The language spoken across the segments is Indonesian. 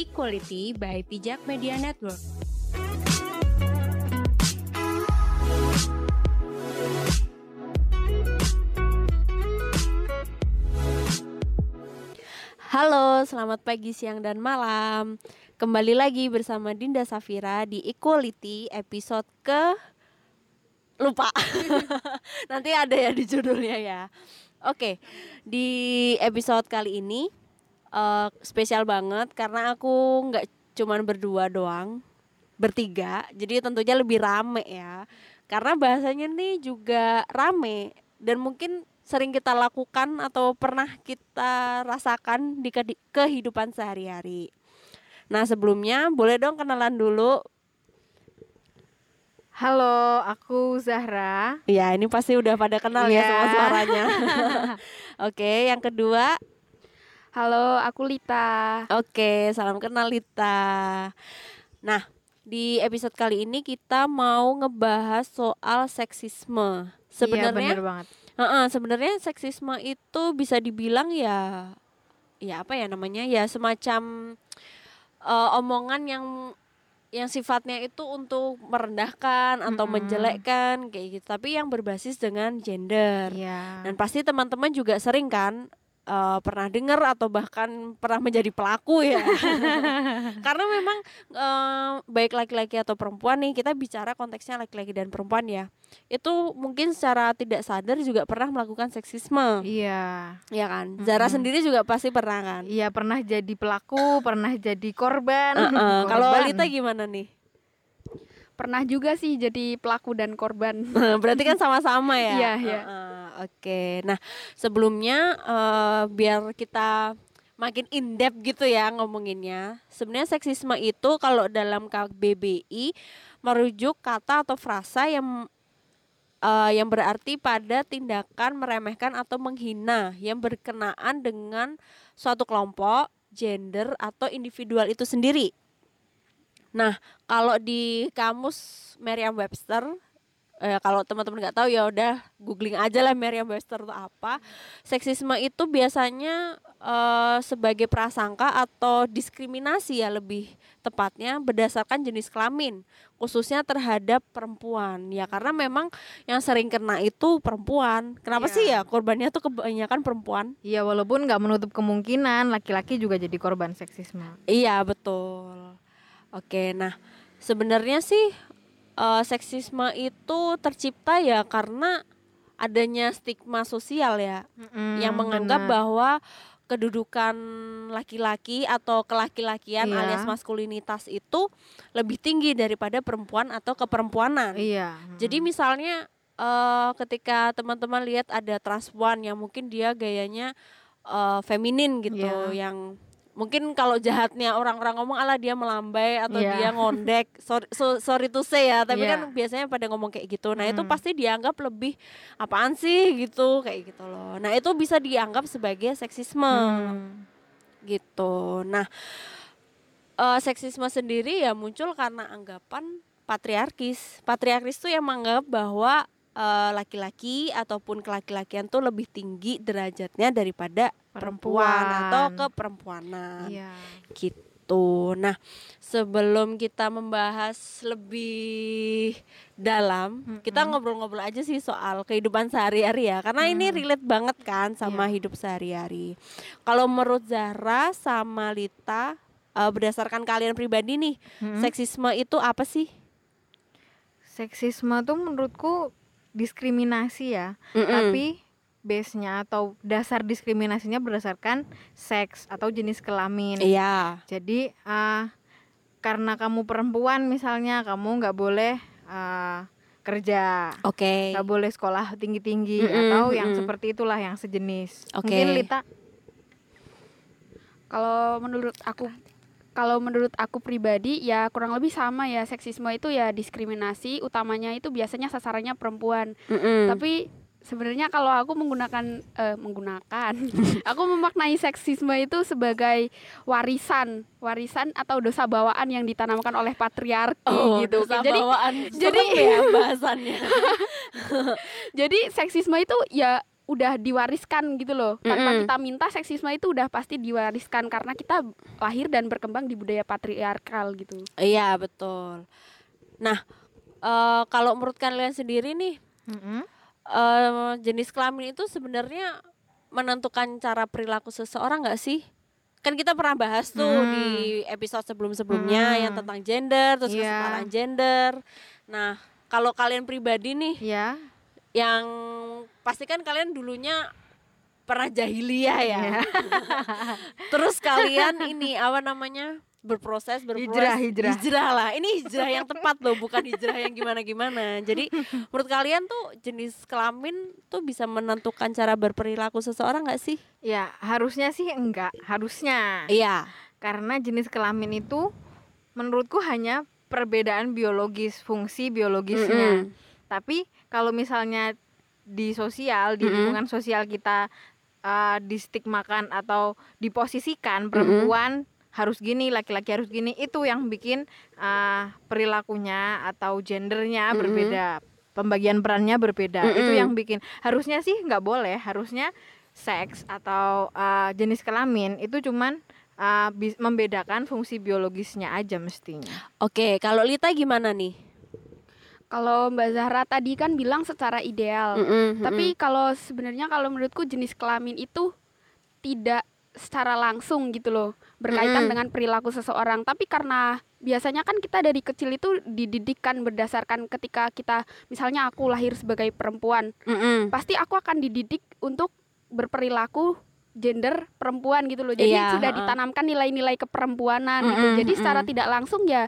Equality by Pijak Media Network. Halo, selamat pagi, siang, dan malam. Kembali lagi bersama Dinda Safira di Equality episode ke lupa. Nanti ada ya di judulnya ya. Oke, di episode kali ini uh, spesial banget karena aku nggak cuman berdua doang, bertiga. Jadi tentunya lebih rame ya. Karena bahasanya nih juga rame dan mungkin sering kita lakukan atau pernah kita rasakan di kehidupan sehari-hari. Nah, sebelumnya boleh dong kenalan dulu. Halo, aku Zahra. Ya, ini pasti udah pada kenal yeah. ya semua suaranya. Oke, yang kedua. Halo, aku Lita. Oke, salam kenal Lita. Nah, di episode kali ini kita mau ngebahas soal seksisme. Sebenarnya iya, banget Uh, uh, sebenarnya seksisme itu bisa dibilang ya ya apa ya namanya ya semacam uh, omongan yang yang sifatnya itu untuk merendahkan atau mm -hmm. menjelekkan kayak gitu tapi yang berbasis dengan gender yeah. dan pasti teman-teman juga sering kan uh, pernah dengar atau bahkan pernah menjadi pelaku ya. Karena memang uh, baik laki-laki atau perempuan nih kita bicara konteksnya laki-laki dan perempuan ya. Itu mungkin secara tidak sadar juga pernah melakukan seksisme. Iya. Iya kan? Zara sendiri juga pasti pernah kan? Iya pernah jadi pelaku pernah jadi korban, uh -uh. kalau Lita gimana nih? Pernah juga sih jadi pelaku dan korban. Berarti kan sama-sama ya. Iya, iya. Uh, uh, Oke. Nah, sebelumnya uh, biar kita makin in depth gitu ya ngomonginnya. Sebenarnya seksisme itu kalau dalam KBBI merujuk kata atau frasa yang uh, yang berarti pada tindakan meremehkan atau menghina yang berkenaan dengan suatu kelompok, gender atau individual itu sendiri. Nah, kalau di kamus Merriam-Webster eh, kalau teman-teman nggak tahu ya udah googling aja lah Merriam-Webster itu apa. Seksisme itu biasanya eh, sebagai prasangka atau diskriminasi ya lebih tepatnya berdasarkan jenis kelamin, khususnya terhadap perempuan. Ya karena memang yang sering kena itu perempuan. Kenapa ya. sih ya korbannya tuh kebanyakan perempuan? Iya, walaupun nggak menutup kemungkinan laki-laki juga jadi korban seksisme. Iya, betul. Oke, nah sebenarnya sih uh, seksisme itu tercipta ya karena adanya stigma sosial ya mm, yang menganggap bener. bahwa kedudukan laki-laki atau kelaki-lakian iya. alias maskulinitas itu lebih tinggi daripada perempuan atau keperempuanan. Iya. Jadi misalnya uh, ketika teman-teman lihat ada trans one yang mungkin dia gayanya uh, feminin gitu iya. yang mungkin kalau jahatnya orang-orang ngomong ala dia melambai atau yeah. dia ngondek sorry, so, sorry to say ya tapi yeah. kan biasanya pada ngomong kayak gitu nah hmm. itu pasti dianggap lebih apaan sih gitu kayak gitu loh nah itu bisa dianggap sebagai seksisme hmm. gitu nah uh, seksisme sendiri ya muncul karena anggapan patriarkis patriarkis itu yang menganggap bahwa eh, laki-laki uh, ataupun kelaki-lakian tuh lebih tinggi derajatnya daripada perempuan, perempuan atau keperempuanan. Iya. Gitu. Nah, sebelum kita membahas lebih dalam, mm-hmm. kita ngobrol-ngobrol aja sih soal kehidupan sehari-hari ya. Karena mm. ini relate banget kan sama yeah. hidup sehari-hari. Kalau menurut Zahra sama Lita uh, berdasarkan kalian pribadi nih, mm-hmm. seksisme itu apa sih? Seksisme tuh menurutku diskriminasi ya. Mm-hmm. Tapi base-nya atau dasar diskriminasinya berdasarkan seks atau jenis kelamin. Iya. Jadi uh, karena kamu perempuan misalnya kamu nggak boleh uh, kerja. Oke. Okay. Nggak boleh sekolah tinggi-tinggi mm -hmm, atau mm -hmm. yang seperti itulah yang sejenis. Okay. Mungkin Lita kalau menurut aku kalau menurut aku pribadi ya kurang lebih sama ya seksisme itu ya diskriminasi utamanya itu biasanya sasarannya perempuan. Mm -hmm. Tapi sebenarnya kalau aku menggunakan uh, menggunakan aku memaknai seksisme itu sebagai warisan warisan atau dosa bawaan yang ditanamkan oleh patriarki oh, gitu dosa jadi bawaan jadi ya bahasannya jadi seksisme itu ya udah diwariskan gitu loh tanpa Mm-mm. kita minta seksisme itu udah pasti diwariskan karena kita lahir dan berkembang di budaya patriarkal gitu Iya betul. Nah eh, kalau menurut kalian sendiri nih Mm-mm. Eh, jenis kelamin itu sebenarnya menentukan cara perilaku seseorang nggak sih? Kan kita pernah bahas tuh Hmm. di episode sebelum-sebelumnya Hmm. yang tentang gender, terus Iya. kesetaraan gender. Nah kalau kalian pribadi nih Ya. yang pasti kan kalian dulunya pernah jahiliyah ya. Iya. Terus kalian ini apa namanya? Berproses berproses Hijrah, hijrah. lah ini hijrah yang tepat loh bukan hijrah yang gimana gimana jadi menurut kalian tuh jenis kelamin tuh bisa menentukan cara berperilaku seseorang nggak sih Ya, harusnya sih enggak, harusnya. iya Karena jenis kelamin itu menurutku hanya perbedaan biologis, fungsi biologisnya. Mm-mm. Tapi kalau misalnya di sosial, di Mm-mm. lingkungan sosial kita uh, distigmakan atau diposisikan perempuan harus gini, laki-laki harus gini, itu yang bikin uh, perilakunya atau gendernya Mm-mm. berbeda, pembagian perannya berbeda. Itu Mm-mm. yang bikin harusnya sih nggak boleh, harusnya seks atau uh, jenis kelamin itu cuman uh, membedakan fungsi biologisnya aja mestinya. oke kalau Lita gimana nih kalau Mbak Zahra tadi kan bilang secara ideal Mm-mm, Tapi kalau sebenarnya kalau menurutku jenis kelamin itu tidak secara langsung gitu loh berkaitan Mm-mm. dengan perilaku seseorang. Tapi karena biasanya kan kita dari kecil itu dididikan berdasarkan ketika kita misalnya aku lahir sebagai perempuan, mm-mm. pasti aku akan dididik untuk berperilaku gender perempuan gitu loh. Jadi Iya, sudah heeh. ditanamkan nilai-nilai keperempuanan gitu. Mm-mm, Jadi secara tidak langsung ya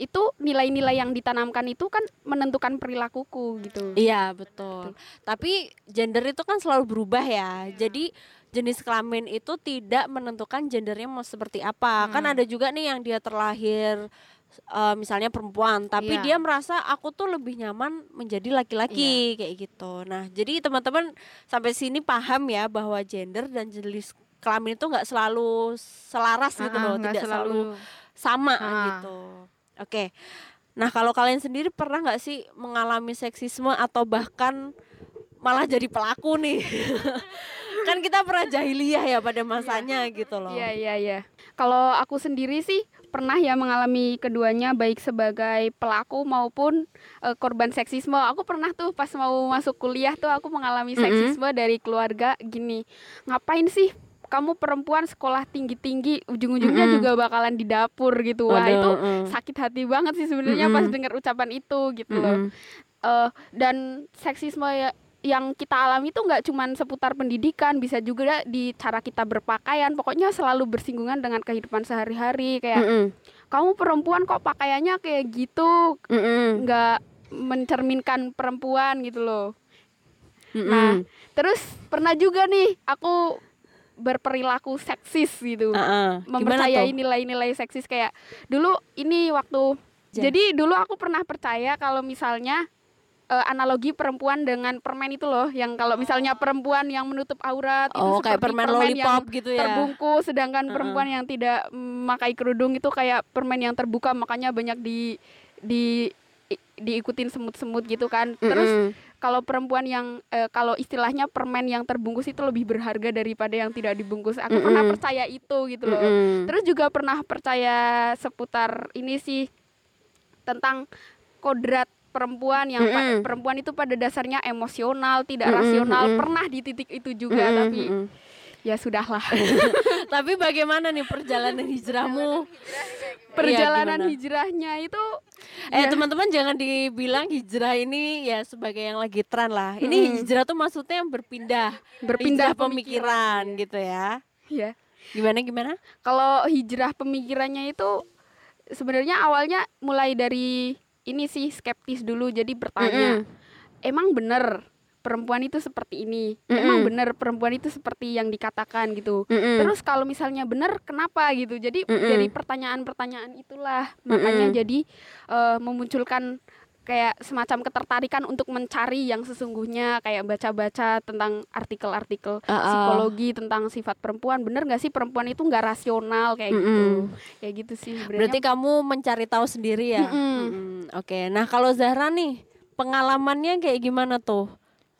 itu nilai-nilai yang ditanamkan itu kan menentukan perilakuku gitu. Iya betul. Tapi gender itu kan selalu berubah ya. Jadi jenis kelamin itu tidak menentukan gendernya mau seperti apa. Kan Hmm. ada juga nih yang dia terlahir eh, misalnya perempuan, tapi Iya. dia merasa aku tuh lebih nyaman menjadi laki-laki kayak gitu. Nah jadi teman-teman sampai sini paham ya bahwa gender dan jenis kelamin itu nggak selalu selaras gitu Ah, loh, nggak tidak selalu sama Ah. gitu. Oke. Nah, kalau kalian sendiri pernah nggak sih mengalami seksisme atau bahkan malah jadi pelaku nih? kan kita pernah jahiliyah ya pada masanya gitu loh. Iya iya iya. Kalau aku sendiri sih pernah ya mengalami keduanya baik sebagai pelaku maupun eh, korban seksisme. Aku pernah tuh pas mau masuk kuliah tuh aku mengalami seksisme dari keluarga gini. Ngapain sih kamu perempuan sekolah tinggi-tinggi ujung-ujungnya Mm-mm. juga bakalan di dapur gitu. Wah, Waduh, itu mm. sakit hati banget sih sebenarnya pas Mm-mm. dengar ucapan itu gitu loh. Mm-mm. Eh, dan seksisme ya- yang kita alami itu nggak cuman seputar pendidikan bisa juga di cara kita berpakaian pokoknya selalu bersinggungan dengan kehidupan sehari-hari kayak Mm-mm. kamu perempuan kok pakaiannya kayak gitu nggak mencerminkan perempuan gitu loh Mm-mm. nah terus pernah juga nih aku berperilaku seksis gitu ah. Gimana mempercayai nilai-nilai seksis kayak dulu ini waktu Ja. jadi dulu aku pernah percaya kalau misalnya eh, analogi perempuan dengan permen itu loh yang kalau misalnya perempuan yang menutup aurat itu Oh, kayak seperti permen yang lollipop gitu ya. terbungkus sedangkan Uh-uh. perempuan yang tidak memakai kerudung itu kayak permen yang terbuka makanya banyak di di diikutin semut-semut gitu kan terus Mm-mm. kalau perempuan yang eh, kalau istilahnya permen yang terbungkus itu lebih berharga daripada yang tidak dibungkus aku pernah Mm-mm. percaya itu gitu loh Mm-mm. Terus juga pernah percaya seputar ini sih tentang kodrat perempuan yang pa- Mm-mm. perempuan itu pada dasarnya emosional, tidak Mm-mm, rasional. mm-mm. Pernah di titik itu juga Mm-mm, tapi mm-mm. ya sudahlah. Tapi bagaimana nih perjalanan hijrahmu? Perjalanan Iya, hijrahnya itu Eh ya, teman-teman jangan dibilang hijrah ini ya sebagai yang lagi tren lah. Ini Mm-mm. hijrah tuh maksudnya yang berpindah, berpindah hijrah pemikiran gitu ya. Ya. Gimana gimana? Kalau hijrah pemikirannya itu sebenarnya awalnya mulai dari ini sih skeptis dulu jadi bertanya, Mm-mm. emang bener perempuan itu seperti ini? Emang Mm-mm. bener perempuan itu seperti yang dikatakan gitu? Mm-mm. Terus kalau misalnya benar kenapa gitu? Jadi Mm-mm. dari pertanyaan-pertanyaan itulah makanya Mm-mm. jadi eh, memunculkan kayak semacam ketertarikan untuk mencari yang sesungguhnya kayak baca-baca tentang artikel-artikel Ah, ah. psikologi tentang sifat perempuan. Bener gak sih perempuan itu nggak rasional kayak gitu? Mm-mm. Kayak gitu sih Berarti kamu mencari tahu sendiri ya. Mm-mm. Mm-mm. Oke. Nah kalau Zahra nih pengalamannya kayak gimana tuh?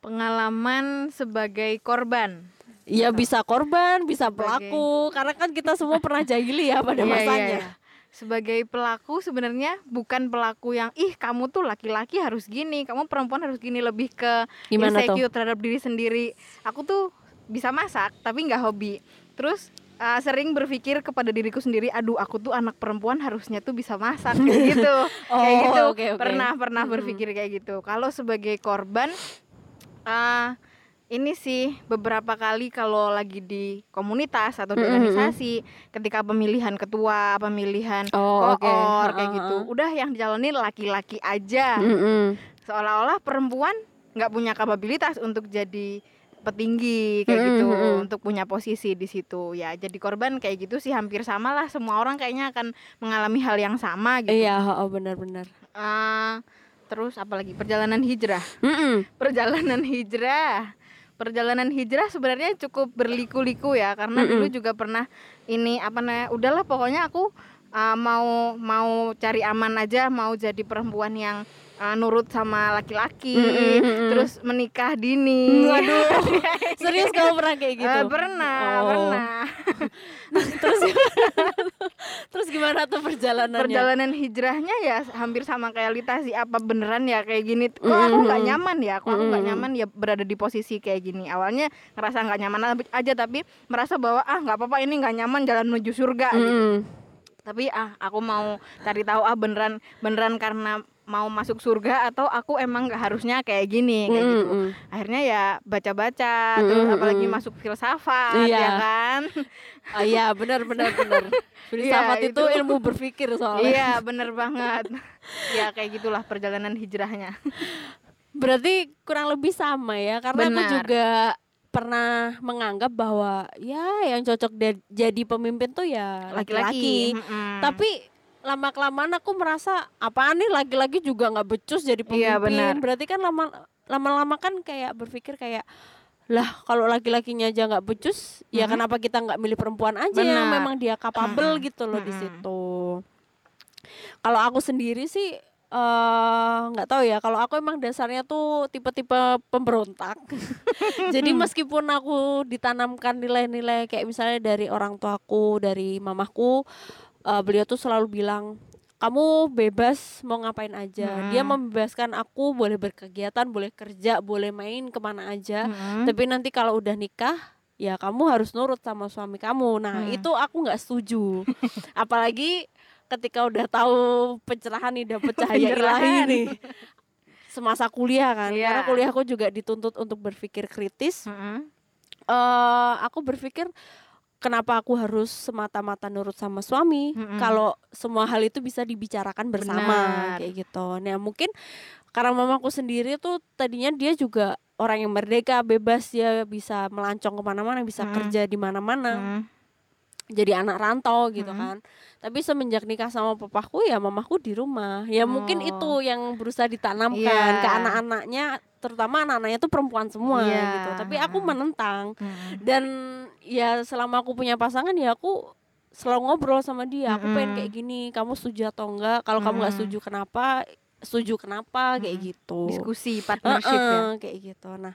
Pengalaman sebagai korban. Ya bisa korban, bisa Sebagai- pelaku, karena kan kita semua pernah jahili ya pada Iya, iya, masanya. iya. Sebagai pelaku sebenarnya bukan pelaku yang ih kamu tuh laki-laki harus gini, kamu perempuan harus gini lebih ke Gimana tuh? insecure terhadap diri sendiri. Aku tuh bisa masak tapi nggak hobi. Terus uh, sering berpikir kepada diriku sendiri, aduh aku tuh anak perempuan harusnya tuh bisa masak kayak gitu. kayak Oh, gitu. oke, oke. Pernah pernah Mm-mm. berpikir kayak gitu. Kalau sebagai korban uh, ini sih beberapa kali kalau lagi di komunitas atau di Mm-mm, organisasi ketika pemilihan ketua, pemilihan Oh, koor kayak Ha, gitu. Udah yang dijalanin laki-laki aja. Mm-mm. Seolah-olah perempuan nggak punya kapabilitas untuk jadi petinggi kayak Mm-mm, gitu, untuk punya posisi di situ. Ya, jadi korban kayak gitu sih hampir sama lah. Semua orang kayaknya akan mengalami hal yang sama gitu. Iya, oh, benar-benar. Eh, terus apalagi perjalanan hijrah. Mm-mm. Perjalanan hijrah. Perjalanan hijrah sebenarnya cukup berliku-liku ya karena Mm-mm. dulu juga pernah ini apa namanya udahlah pokoknya aku uh, mau mau cari aman aja mau jadi perempuan yang uh, nurut sama laki-laki Mm-mm, mm-mm. terus menikah dini Waduh, serius kamu pernah kayak gitu? Eh, pernah Oh. pernah terus terus gimana tuh perjalanannya? perjalanan hijrahnya ya hampir sama kayak Lita sih apa beneran ya kayak gini kok aku nggak nyaman ya kok aku nggak nyaman ya berada di posisi kayak gini awalnya ngerasa nggak nyaman aja tapi merasa bahwa ah nggak apa-apa ini nggak nyaman jalan menuju surga gitu. Mm-mm. tapi ah aku mau cari tahu ah beneran beneran karena mau masuk surga atau aku emang nggak harusnya kayak gini kayak gitu Mm-mm. akhirnya ya baca-baca terus Mm-mm. apalagi masuk filsafat Iya. ya kan Oh iya, benar benar benar. Filsafat Iya, itu itu. ilmu berpikir soalnya. iya bener banget ya kayak gitulah perjalanan hijrahnya Berarti kurang lebih sama ya, karena aku Benar. juga pernah menganggap bahwa ya yang cocok jadi pemimpin tuh ya laki-laki. Mm-mm. Tapi lama kelamaan aku merasa apaan nih laki-laki juga nggak becus jadi pemimpin. Iya, benar. Berarti kan lama lama-lama kan kayak berpikir kayak lah kalau laki-lakinya aja nggak becus, ya Mhm. kenapa kita nggak milih perempuan aja yang Benar. memang dia capable Mm-mm. gitu loh di Mm-mm. situ. Kalau aku sendiri sih eh, nggak tahu ya. Kalau aku emang dasarnya tuh tipe-tipe pemberontak. Jadi meskipun aku ditanamkan nilai-nilai kayak misalnya dari orang tuaku, dari mamahku, eh, beliau tuh selalu bilang kamu bebas mau ngapain aja. Dia Mm. membebaskan aku boleh berkegiatan, boleh kerja, boleh main ke mana aja. Mm-mm. Tapi nanti kalau udah nikah ya kamu harus nurut sama suami kamu. Nah Hmm. itu aku nggak setuju. Apalagi ketika udah tahu pencerahan nih dapet cahaya ilahi nih. Semasa kuliah kan, Iya. karena kuliahku juga dituntut untuk berpikir kritis. Mm-mm. eh aku berpikir kenapa aku harus semata-mata nurut sama suami Mm-mm. kalau semua hal itu bisa dibicarakan bersama Benar. kayak gitu. Nah mungkin karena mamaku sendiri tuh tadinya dia juga orang yang merdeka, bebas dia bisa melancong ke mana-mana, bisa Mm. kerja di mana-mana, Mm. Jadi anak rantau gitu Mm. kan. Tapi semenjak nikah sama papaku ya mamaku di rumah. Ya mungkin Oh. itu yang berusaha ditanamkan Iya. ke anak-anaknya, terutama anak-anaknya tuh perempuan semua Iya. gitu. Tapi aku menentang Mm. dan ya selama aku punya pasangan ya aku selalu ngobrol sama dia aku pengen Mm-mm. kayak gini kamu setuju atau enggak kalau kamu nggak setuju kenapa setuju kenapa kayak gitu diskusi partnership ya Heeh, kayak gitu nah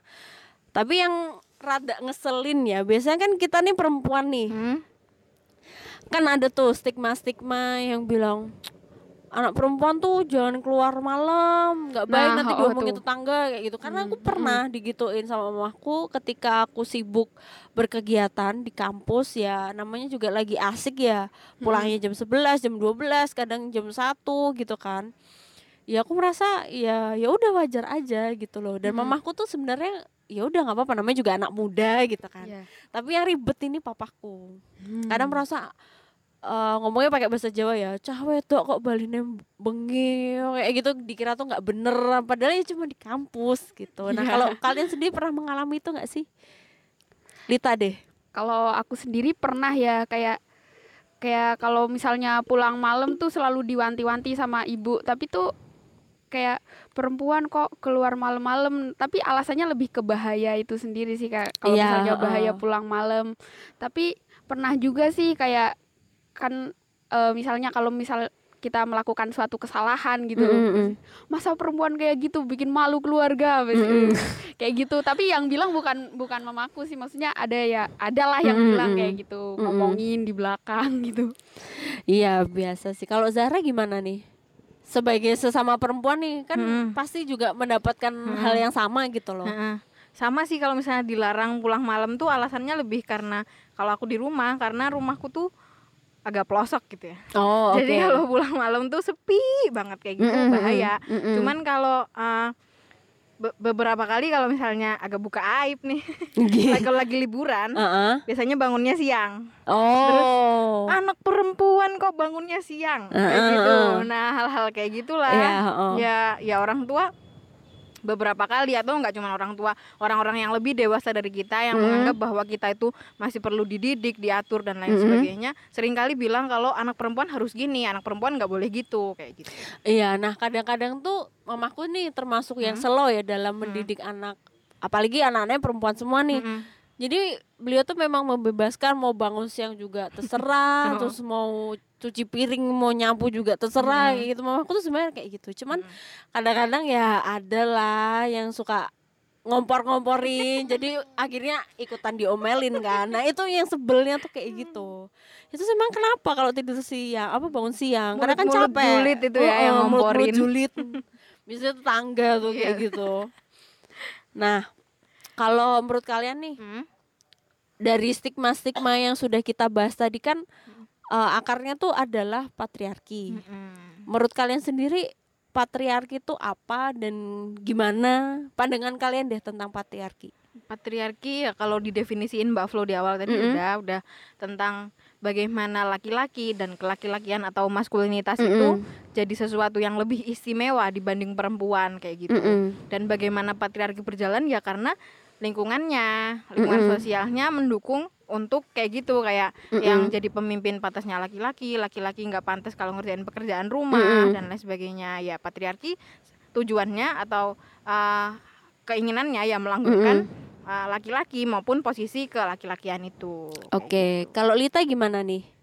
tapi yang rada ngeselin ya biasanya kan kita nih perempuan nih Hmm? Kan ada tuh stigma-stigma yang bilang anak perempuan tuh jangan keluar malam nggak baik Nah, nanti oh, diomongin tetangga kayak gitu. Karena aku Hmm, pernah digituin sama mamaku ketika aku sibuk berkegiatan di kampus ya namanya juga lagi asik ya pulangnya jam 11 jam 12 kadang jam 1 gitu kan. Ya aku merasa ya ya udah wajar aja gitu loh. Dan Hmm. mamaku tuh sebenarnya ya udah nggak apa-apa namanya juga anak muda gitu kan. Iya. tapi yang ribet ini papaku. Kadang merasa eh, ngomongnya pakai bahasa Jawa ya cah wedok kok baline bengi kayak gitu dikira tuh nggak bener padahal ya cuma di kampus gitu nah Iya. kalau kalian sendiri pernah mengalami itu nggak sih Lita deh Kalau aku sendiri pernah ya kayak kayak kalau misalnya pulang malam tuh selalu diwanti-wanti sama ibu, tapi tuh kayak perempuan kok keluar malam-malam, tapi alasannya lebih ke bahaya itu sendiri sih kayak kalau Iya, misalnya bahaya heeh. pulang malam. Tapi pernah juga sih kayak kan eh, misalnya kalau misal kita melakukan suatu kesalahan gitu Mm, mm, mm. masa perempuan kayak gitu bikin malu keluarga Mm, mm. kayak gitu tapi yang bilang bukan bukan mamaku sih maksudnya ada ya adalah yang Mm, bilang mm. kayak gitu Mm, mm. ngomongin di belakang gitu Iya biasa sih. Kalau Zara gimana nih? Sebagai sesama perempuan nih kan Mm. pasti juga mendapatkan hal yang sama gitu loh. Heeh. Sama sih kalau misalnya dilarang pulang malam tuh alasannya lebih karena kalau aku di rumah karena rumahku tuh agak pelosok gitu ya. Oh. Jadi kalau pulang malam tuh sepi banget kayak gitu Mm, mm, bahaya. mm, mm. Cuman kalau eh, be- beberapa kali kalau misalnya agak buka aib nih, Gitu. kalau lagi liburan, Heeh. biasanya bangunnya siang. Oh. Anak perempuan kok bangunnya siang, kayak Heeh, gitu. heeh. Nah hal-hal kayak gitulah. Iya, heeh. Ya, ya orang tua beberapa kali atau nggak cuma orang tua orang-orang yang lebih dewasa dari kita yang Mm. menganggap bahwa kita itu masih perlu dididik diatur dan lain Mm-mm. sebagainya sering kali bilang kalau anak perempuan harus gini anak perempuan nggak boleh gitu kayak gitu Iya, nah kadang-kadang tuh mamaku nih termasuk yang Hmm. slow ya dalam mendidik anak, apalagi anak-anaknya perempuan semua nih. Mm-mm. Jadi beliau tuh memang membebaskan mau bangun siang juga terserah, Oh. terus mau cuci piring, mau nyapu juga terserah Hmm. gitu. Mamaku tuh sebenarnya kayak gitu. Cuman Hmm. kadang-kadang ya ada lah yang suka ngompor-ngomporin jadi akhirnya ikutan diomelin kan nah itu yang sebelnya tuh kayak gitu itu memang kenapa kalau tidur siang apa bangun siang karena kan Mulut-mulut capek julid itu ya yang Heeh, mulut-mulut ngomporin. julid biasanya tetangga tuh kayak Iya. gitu nah kalau menurut kalian nih Hmm. dari stigma-stigma yang sudah kita bahas tadi kan eh, akarnya tuh adalah patriarki Mm-mm. menurut kalian sendiri patriarki itu apa dan gimana pandangan kalian deh tentang patriarki patriarki ya kalau didefinisiin Mbak Flo di awal tadi Mm-mm. udah udah tentang bagaimana laki-laki dan kelaki-lakian atau maskulinitas Mm-mm. itu jadi sesuatu yang lebih istimewa dibanding perempuan kayak gitu Mm-mm. dan bagaimana patriarki berjalan ya karena lingkungannya lingkungan Mm-mm. sosialnya mendukung untuk kayak gitu kayak Mm-mm. yang jadi pemimpin pantasnya laki-laki laki-laki nggak pantas kalau ngerjain pekerjaan rumah Mm-mm. dan lain sebagainya ya patriarki tujuannya atau uh, keinginannya ya melanggengkan uh, laki-laki maupun posisi ke laki-lakian itu Oke, kalau Lita gimana nih?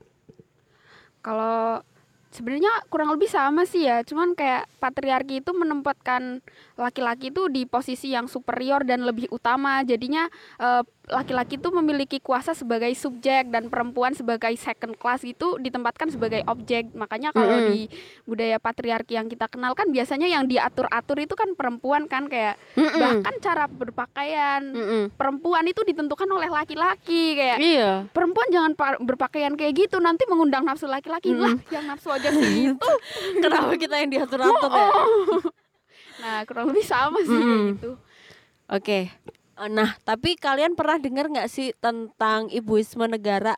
kalau sebenarnya kurang lebih sama sih ya cuman kayak patriarki itu menempatkan laki-laki itu di posisi yang superior dan lebih utama jadinya eh, laki-laki itu memiliki kuasa sebagai subjek dan perempuan sebagai second class gitu ditempatkan sebagai objek makanya kalau Mm-mm. di budaya patriarki yang kita kenal kan biasanya yang diatur-atur itu kan perempuan kan kayak bahkan cara berpakaian Mm-mm. perempuan itu ditentukan oleh laki-laki kayak Iya. perempuan jangan pa- berpakaian kayak gitu nanti mengundang nafsu laki-laki lah yang nafsu aja segitu Kenapa kita yang diatur-atur ya? Nah kurang lebih sama sih Mm-mm. gitu Oke. Eh, Nah, tapi kalian pernah dengar nggak sih tentang ibuisme negara?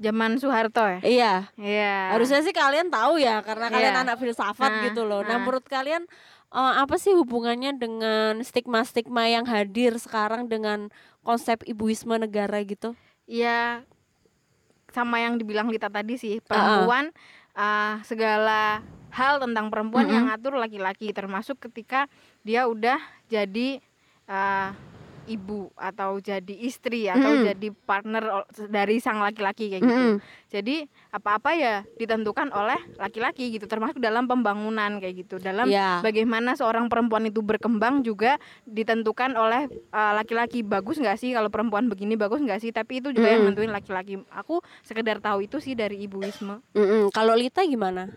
zaman Soeharto ya Iya. Iya. Harusnya sih kalian tahu ya karena kalian Iya. anak filsafat Nah, gitu loh. Nah, nah. menurut kalian eh, apa sih hubungannya dengan stigma-stigma yang hadir sekarang dengan konsep ibuisme negara gitu? ya sama yang dibilang Lita tadi sih perempuan ah, segala hal tentang perempuan Mm-mm. yang ngatur laki-laki termasuk ketika dia udah jadi ah, ibu atau jadi istri atau Mm-mm. jadi partner dari sang laki-laki kayak gitu Mm-mm. jadi apa-apa ya ditentukan oleh laki-laki gitu termasuk dalam pembangunan kayak gitu dalam Ya. bagaimana seorang perempuan itu berkembang juga ditentukan oleh uh, laki-laki bagus nggak sih kalau perempuan begini bagus nggak sih tapi itu juga yang Mm-mm. nentuin laki-laki aku sekedar tahu itu sih dari ibuisme Mm-mm. Kalau Lita gimana?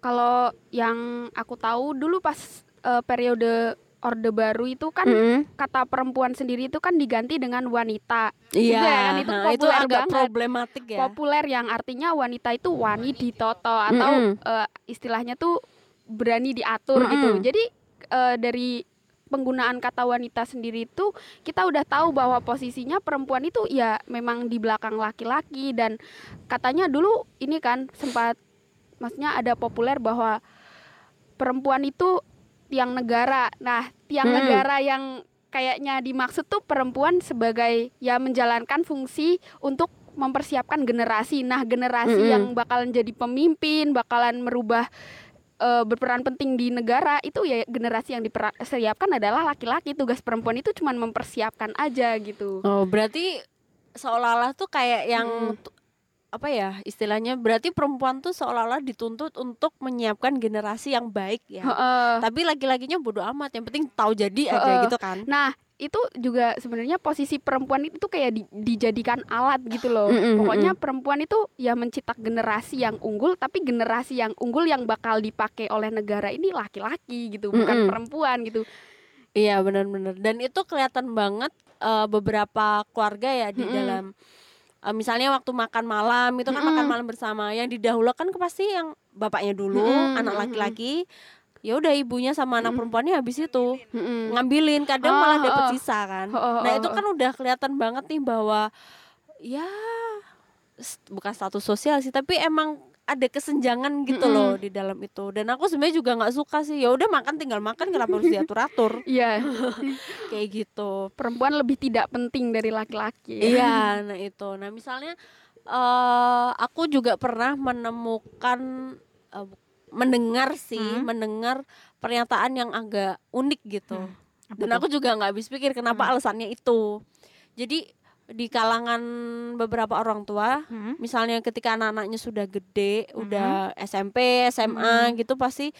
Kalau yang aku tahu dulu pas eh, periode orde baru itu kan Mm-mm. kata perempuan sendiri itu kan diganti dengan wanita Iya, Gitu ya kan, itu nah, itu populer agak banget. problematik ya. populer yang artinya wanita itu wani ditoto atau Mm-mm. eh, istilahnya tuh berani diatur gitu Mm-mm. jadi eh, dari penggunaan kata wanita sendiri itu kita udah tahu bahwa posisinya perempuan itu ya memang di belakang laki-laki dan katanya dulu ini kan sempat maksudnya ada populer bahwa perempuan itu tiang negara. Nah, tiang Mm-mm. negara yang kayaknya dimaksud tuh perempuan sebagai ya menjalankan fungsi untuk mempersiapkan generasi. Nah, generasi Mm-mm. yang bakalan jadi pemimpin, bakalan merubah eh, berperan penting di negara itu ya generasi yang dipersiapkan adalah laki-laki. Tugas perempuan itu cuma mempersiapkan aja gitu. Oh, berarti seolah-olah tuh kayak yang Mm. Apa ya istilahnya berarti perempuan tuh seolah-olah dituntut untuk menyiapkan generasi yang baik ya. Heeh. Tapi laki-lakinya bodoh amat, yang penting tahu jadi aja Heeh. gitu kan. Nah, itu juga sebenarnya posisi perempuan itu kayak di- dijadikan alat gitu loh. Mm-mm, Pokoknya perempuan itu ya mencetak generasi yang unggul, tapi generasi yang unggul yang bakal dipakai oleh negara ini laki-laki gitu, bukan Mm-mm. perempuan gitu. Iya benar-benar. Dan itu kelihatan banget eh, beberapa keluarga ya di Mm-mm. dalam eh, misalnya waktu makan malam itu kan Mm-mm. makan malam bersama. Yang didahulukan kan pasti yang bapaknya dulu, Mm-mm, anak mm-mm. laki-laki. Ya udah ibunya sama anak Mm-mm. perempuannya habis itu Mm-mm. ngambilin kadang Oh, malah dapat oh. sisa kan. Oh, oh, Nah, oh, itu oh. kan udah kelihatan banget nih bahwa ya bukan status sosial sih, tapi emang ada kesenjangan gitu Mm-mm. loh di dalam itu. Dan aku sebenarnya juga nggak suka sih. Ya udah makan tinggal makan kenapa harus diatur-atur Iya, kayak gitu. perempuan lebih tidak penting dari laki-laki. Iya, nah itu. Nah, misalnya eh aku juga pernah menemukan bu- mendengar sih, Hmm. mendengar pernyataan yang agak unik gitu. Hmm, Apa Dan aku juga nggak habis pikir kenapa Hmm. alasannya itu. Jadi di kalangan beberapa orang tua, Hmm. misalnya ketika anak-anaknya sudah gede, Hmm. udah SMP, SMA Hmm. gitu pasti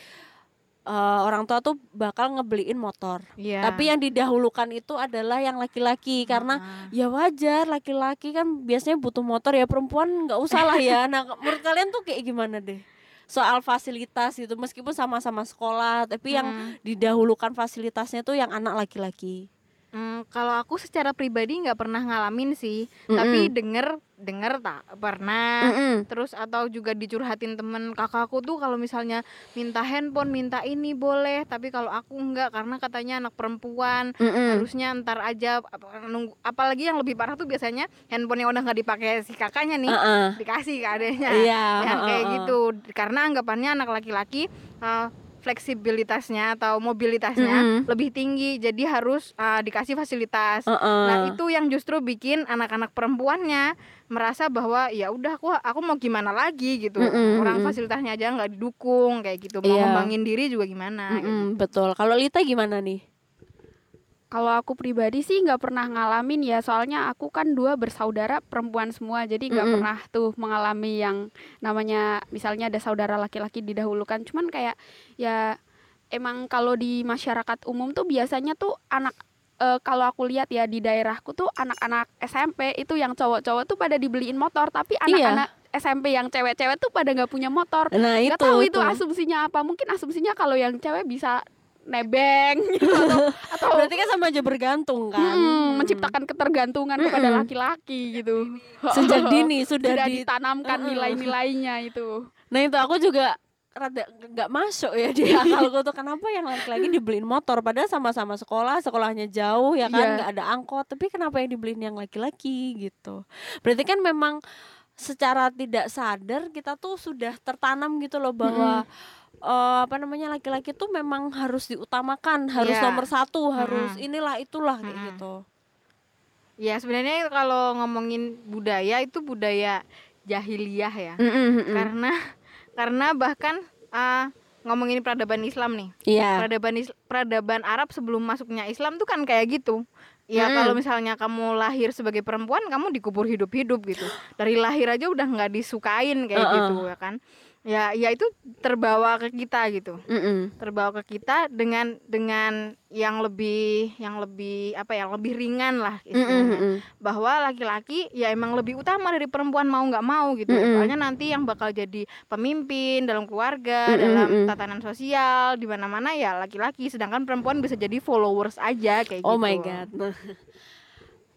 eh, orang tua tuh bakal ngebeliin motor. Iya. Tapi yang didahulukan itu adalah yang laki-laki karena Ah. ya wajar laki-laki kan biasanya butuh motor ya perempuan nggak usah lah ya. Nah menurut kalian tuh kayak gimana deh? Soal fasilitas itu meskipun sama-sama sekolah tapi yang Hmm. didahulukan fasilitasnya tuh yang anak laki-laki. Hmm, kalau aku secara pribadi nggak pernah ngalamin sih, tapi denger denger tak pernah. Mm-mm. Terus atau juga dicurhatin temen kakakku tuh kalau misalnya minta handphone, minta ini boleh, tapi kalau aku enggak karena katanya anak perempuan Mm-mm. harusnya ntar aja nunggu apalagi yang lebih parah tuh biasanya handphone yang udah nggak dipakai si kakaknya nih Uh-uh. dikasih ke adanya Iya, yang kayak uh-uh. gitu karena anggapannya anak laki-laki uh, fleksibilitasnya atau mobilitasnya Mm-mm. lebih tinggi jadi harus uh, dikasih fasilitas Uh-uh. nah itu yang justru bikin anak-anak perempuannya merasa bahwa ya udah aku aku mau gimana lagi gitu Mm-mm, orang mm-mm. fasilitasnya aja nggak didukung kayak gitu mau Iya. ngembangin diri juga gimana gitu. Mm-mm, betul. Kalau Lita gimana nih? Kalau aku pribadi sih nggak pernah ngalamin ya, soalnya aku kan dua bersaudara perempuan semua, jadi nggak Mm-mm. pernah tuh mengalami yang namanya misalnya ada saudara laki-laki didahulukan. Cuman kayak ya emang kalau di masyarakat umum tuh biasanya tuh anak eh, kalau aku lihat ya di daerahku tuh anak-anak SMP itu yang cowok-cowok tuh pada dibeliin motor, tapi Iya. anak-anak SMP yang cewek-cewek tuh pada nggak punya motor. Nah Nggak itu tahu itu asumsinya apa? Mungkin asumsinya kalau yang cewek bisa nebeng gitu atau atau Berarti kan sama aja bergantung kan? Mm, Mm. menciptakan ketergantungan kepada Mm-mm. laki-laki gitu. Sejak dini sudah, Sudah di ditanamkan nilai-nilainya itu. Nah itu aku juga rada nggak masuk ya di akalku tuh kenapa yang laki-laki dibeliin motor padahal sama-sama sekolah sekolahnya jauh ya kan Iya. nggak ada angkot tapi kenapa yang dibeliin yang laki-laki gitu berarti kan memang secara tidak sadar kita tuh sudah tertanam gitu loh bahwa eh, apa namanya laki-laki tuh memang harus diutamakan harus Iya. nomor satu harus Mm-mm. inilah itulah kayak Mm-mm. gitu Ya sebenarnya kalau ngomongin budaya itu budaya jahiliyah ya. Mm-mm, mm-mm. Karena karena bahkan ah, ngomongin peradaban Islam nih. iya Peradaban Is- peradaban Arab sebelum masuknya Islam tuh kan kayak gitu. Ya Mm. kalau misalnya kamu lahir sebagai perempuan kamu dikubur hidup-hidup gitu. Dari lahir aja udah nggak disukain kayak Uh-uh. gitu ya kan. Ya ya itu terbawa ke kita gitu. Mm-mm. terbawa ke kita dengan dengan yang lebih yang lebih apa ya lebih ringan lah istilahnya mm-mm. bahwa laki-laki ya emang lebih utama dari perempuan mau nggak mau gitu Mm-mm. soalnya nanti yang bakal jadi pemimpin dalam keluarga Mm-mm, dalam mm-mm. tatanan sosial di mana-mana ya laki-laki sedangkan perempuan bisa jadi followers aja kayak Oh gitu my god.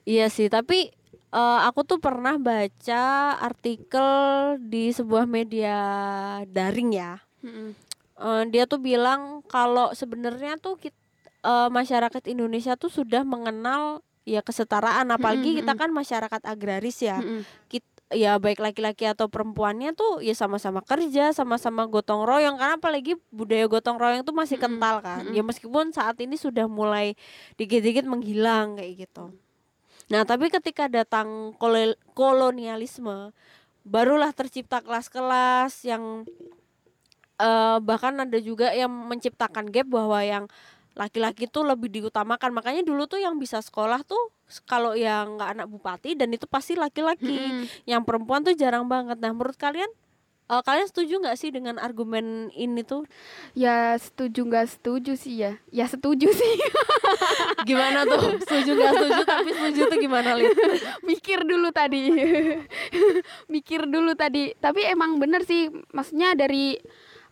iya sih, tapi eh, aku tuh pernah baca artikel di sebuah media daring ya. Mm-mm. Eh, dia tuh bilang kalau sebenarnya tuh kit- eh, masyarakat Indonesia tuh sudah mengenal ya kesetaraan apalagi kita Mm-mm. kan masyarakat agraris ya. Mm-mm. Kit- ya baik laki-laki atau perempuannya tuh ya sama-sama kerja, sama-sama gotong royong karena apalagi budaya gotong royong tuh masih kental kan. Ya meskipun saat ini sudah mulai dikit-dikit menghilang kayak gitu. Nah, tapi ketika datang kolel- kolonialisme barulah tercipta kelas-kelas yang eh, bahkan ada juga yang menciptakan gap bahwa yang laki-laki tuh lebih diutamakan. Makanya dulu tuh yang bisa sekolah tuh kalau yang nggak anak bupati dan itu pasti laki-laki. Mm-mm. Yang perempuan tuh jarang banget. Nah, menurut kalian eh, kalian setuju nggak sih dengan argumen ini tuh? Ya setuju nggak setuju sih ya. Ya setuju sih. Gimana tuh? setuju nggak setuju tapi setuju tuh gimana, Lid? Mikir dulu tadi. Mikir dulu tadi. Tapi emang bener sih. Maksudnya dari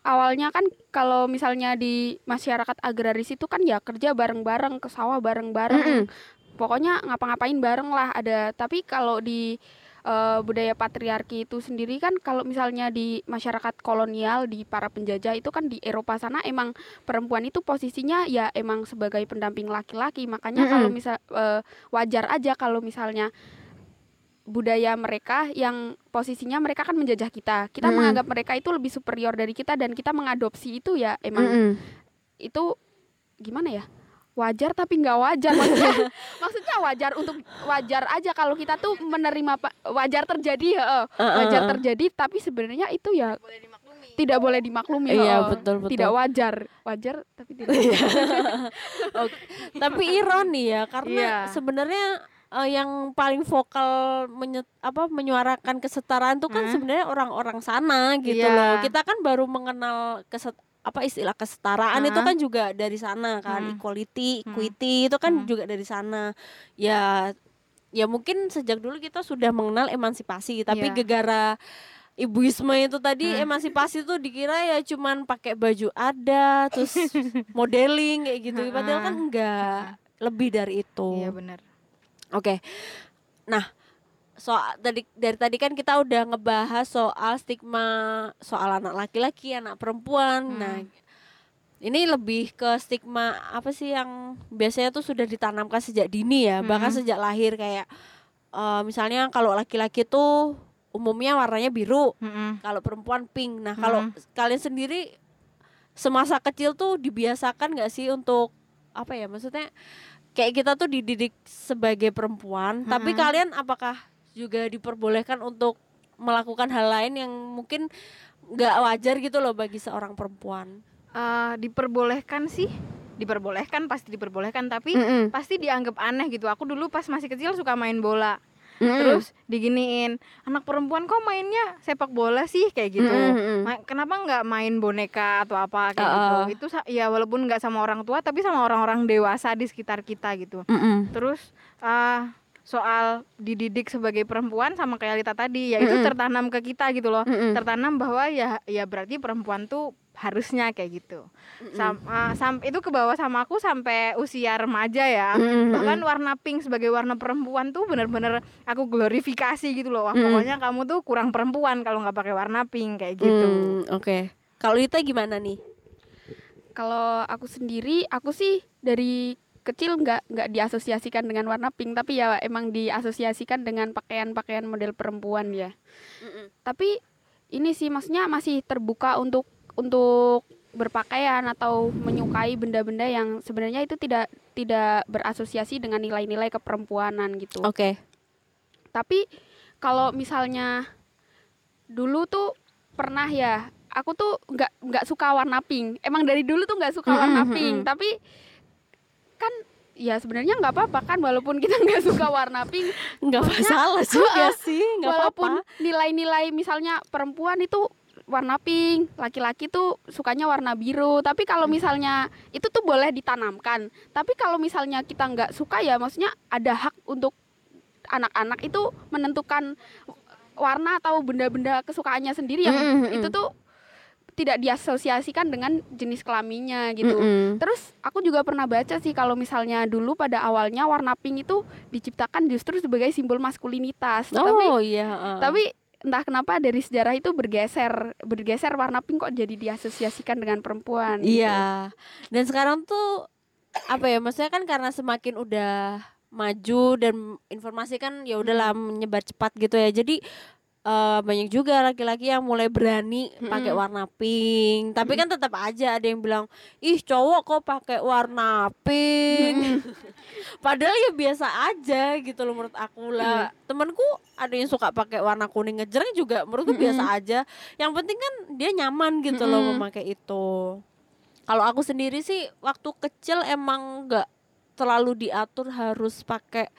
awalnya kan kalau misalnya di masyarakat agraris itu kan ya kerja bareng-bareng ke sawah bareng-bareng. Pokoknya ngapa-ngapain bareng lah ada. Tapi kalau di eh, budaya patriarki itu sendiri kan kalau misalnya di masyarakat kolonial di para penjajah itu kan di Eropa sana emang perempuan itu posisinya ya emang sebagai pendamping laki-laki makanya kalau Mm-mm. misal eh, wajar aja kalau misalnya budaya mereka yang posisinya mereka kan menjajah kita kita Mm-mm. menganggap mereka itu lebih superior dari kita dan kita mengadopsi itu ya emang itu gimana ya wajar tapi nggak wajar maksudnya maksudnya wajar untuk wajar aja kalau kita tuh menerima wajar terjadi heeh. Heeh, wajar terjadi tapi sebenarnya itu ya tidak boleh dimaklumi Iya, heeh. betul, betul. tidak wajar wajar tapi tidak Oke. Tapi ironi ya karena Iya. sebenarnya eh, yang paling vokal menye- apa menyuarakan kesetaraan tuh kan Hmm. sebenarnya orang-orang sana gitu Iya. loh. Kita kan baru mengenal keset apa istilah kesetaraan itu Heeh. kan juga dari sana kan Hmm. equality, Hmm. equity itu kan Hmm. juga dari sana. Ya ya mungkin sejak dulu kita sudah mengenal emansipasi tapi Iya. gegara ibuisme itu tadi Hmm. emansipasi tuh dikira ya cuman pakai baju ada terus modeling kayak gitu padahal kan enggak lebih dari itu Iya benar. oke nah soal tadi dari tadi kan kita udah ngebahas soal stigma soal anak laki-laki anak perempuan Hmm. nah ini lebih ke stigma apa sih yang biasanya tuh sudah ditanamkan sejak dini ya bahkan Hmm. sejak lahir kayak eh, misalnya kalau laki-laki tuh umumnya warnanya biru Mm-mm. kalau perempuan pink. Nah, kalau Hmm. kalian sendiri semasa kecil tuh dibiasakan nggak sih untuk apa ya? Maksudnya kayak kita tuh dididik sebagai perempuan, tapi Mm-mm. kalian apakah juga diperbolehkan untuk melakukan hal lain yang mungkin nggak wajar gitu loh bagi seorang perempuan? Eh, diperbolehkan sih, diperbolehkan pasti diperbolehkan tapi Mm-mm. pasti dianggap aneh gitu. Aku dulu pas masih kecil suka main bola. Mm-mm. Terus diginiin, anak perempuan kok mainnya sepak bola sih kayak gitu. Mm-mm. Ma- Kenapa nggak main boneka atau apa kayak Uh-uh. gitu? Itu ya walaupun nggak sama orang tua tapi sama orang-orang dewasa di sekitar kita gitu. Mm-mm. Terus eh, soal dididik sebagai perempuan sama kayak Lita tadi, ya itu Mm-mm. tertanam ke kita gitu loh. Mm-mm. Tertanam bahwa ya ya berarti perempuan tuh harusnya kayak gitu. Sam, eh, sam- itu ke bawah sama aku sampai usia remaja ya. Mm-mm. Bahkan warna pink sebagai warna perempuan tuh bener-bener aku glorifikasi gitu loh. Wah, Mm. pokoknya kamu tuh kurang perempuan kalau nggak pakai warna pink kayak gitu. Mm, Oke. Kalau Lita gimana nih? kalau aku sendiri aku sih dari kecil nggak nggak diasosiasikan dengan warna pink tapi ya emang diasosiasikan dengan pakaian-pakaian model perempuan ya tapi ini sih maksudnya masih terbuka untuk untuk berpakaian atau menyukai benda-benda yang sebenarnya itu tidak tidak berasosiasi dengan nilai-nilai keperempuanan gitu Oke. tapi kalau misalnya dulu tuh pernah ya aku tuh nggak nggak suka warna pink emang dari dulu tuh nggak suka warna Mm-mm, pink mm-mm. tapi ya sebenarnya nggak apa-apa kan walaupun kita nggak suka warna pink Nggak masalah juga sih, nggak walaupun nilai-nilai misalnya perempuan itu warna pink laki-laki tuh sukanya warna biru tapi kalau Hmm. misalnya itu tuh boleh ditanamkan tapi kalau misalnya kita nggak suka ya maksudnya ada hak untuk anak-anak itu menentukan warna atau benda-benda kesukaannya sendiri yang Mm, mm, mm. itu tuh tidak diasosiasikan dengan jenis kelaminnya gitu Mm-mm. Terus aku juga pernah baca sih kalau misalnya dulu pada awalnya warna pink itu diciptakan justru sebagai simbol maskulinitas. Tapi Oh iya. heeh. tapi entah kenapa dari sejarah itu bergeser, bergeser warna pink kok jadi diasosiasikan dengan perempuan. gitu. Iya. Dan sekarang tuh apa ya? Maksudnya kan karena semakin udah maju dan informasi kan ya udahlah menyebar cepat gitu ya. Jadi eh, banyak juga laki-laki yang mulai berani pakai warna pink. Tapi kan tetap aja ada yang bilang, "Ih, cowok kok pakai warna pink." Padahal ya biasa aja gitu loh menurut aku lah. Temanku ada yang suka pakai warna kuning ngejreng juga menurutku biasa aja. Yang penting kan dia nyaman gitu loh Mm-mm. memakai itu. Kalau aku sendiri sih waktu kecil emang nggak terlalu diatur harus pakai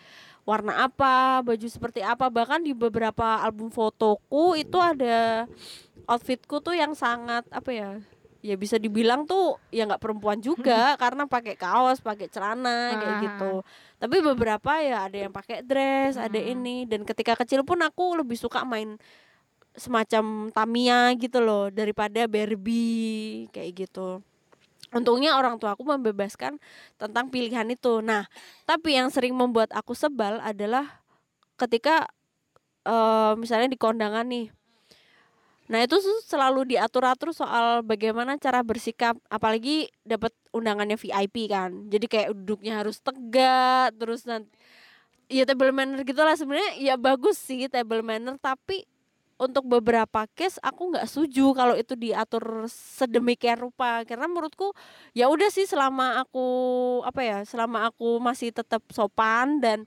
warna apa, baju seperti apa. Bahkan di beberapa album fotoku itu ada outfitku tuh yang sangat apa ya? Ya bisa dibilang tuh ya nggak perempuan juga karena pakai kaos, pakai celana kayak Ah. gitu. Tapi beberapa ya ada yang pakai dress, ada Hmm. ini dan ketika kecil pun aku lebih suka main semacam Tamiya gitu loh daripada Barbie kayak gitu. Untungnya orang tua aku membebaskan tentang pilihan itu. Nah, tapi yang sering membuat aku sebal adalah ketika eh, misalnya di kondangan nih. Nah, itu selalu diatur-atur soal bagaimana cara bersikap apalagi dapat undangannya VIP kan. Jadi kayak duduknya harus tegak, terus nanti ya table manner gitulah sebenarnya ya bagus sih table manner tapi untuk beberapa case aku nggak setuju kalau itu diatur sedemikian rupa. Karena menurutku ya udah sih selama aku apa ya selama aku masih tetap sopan dan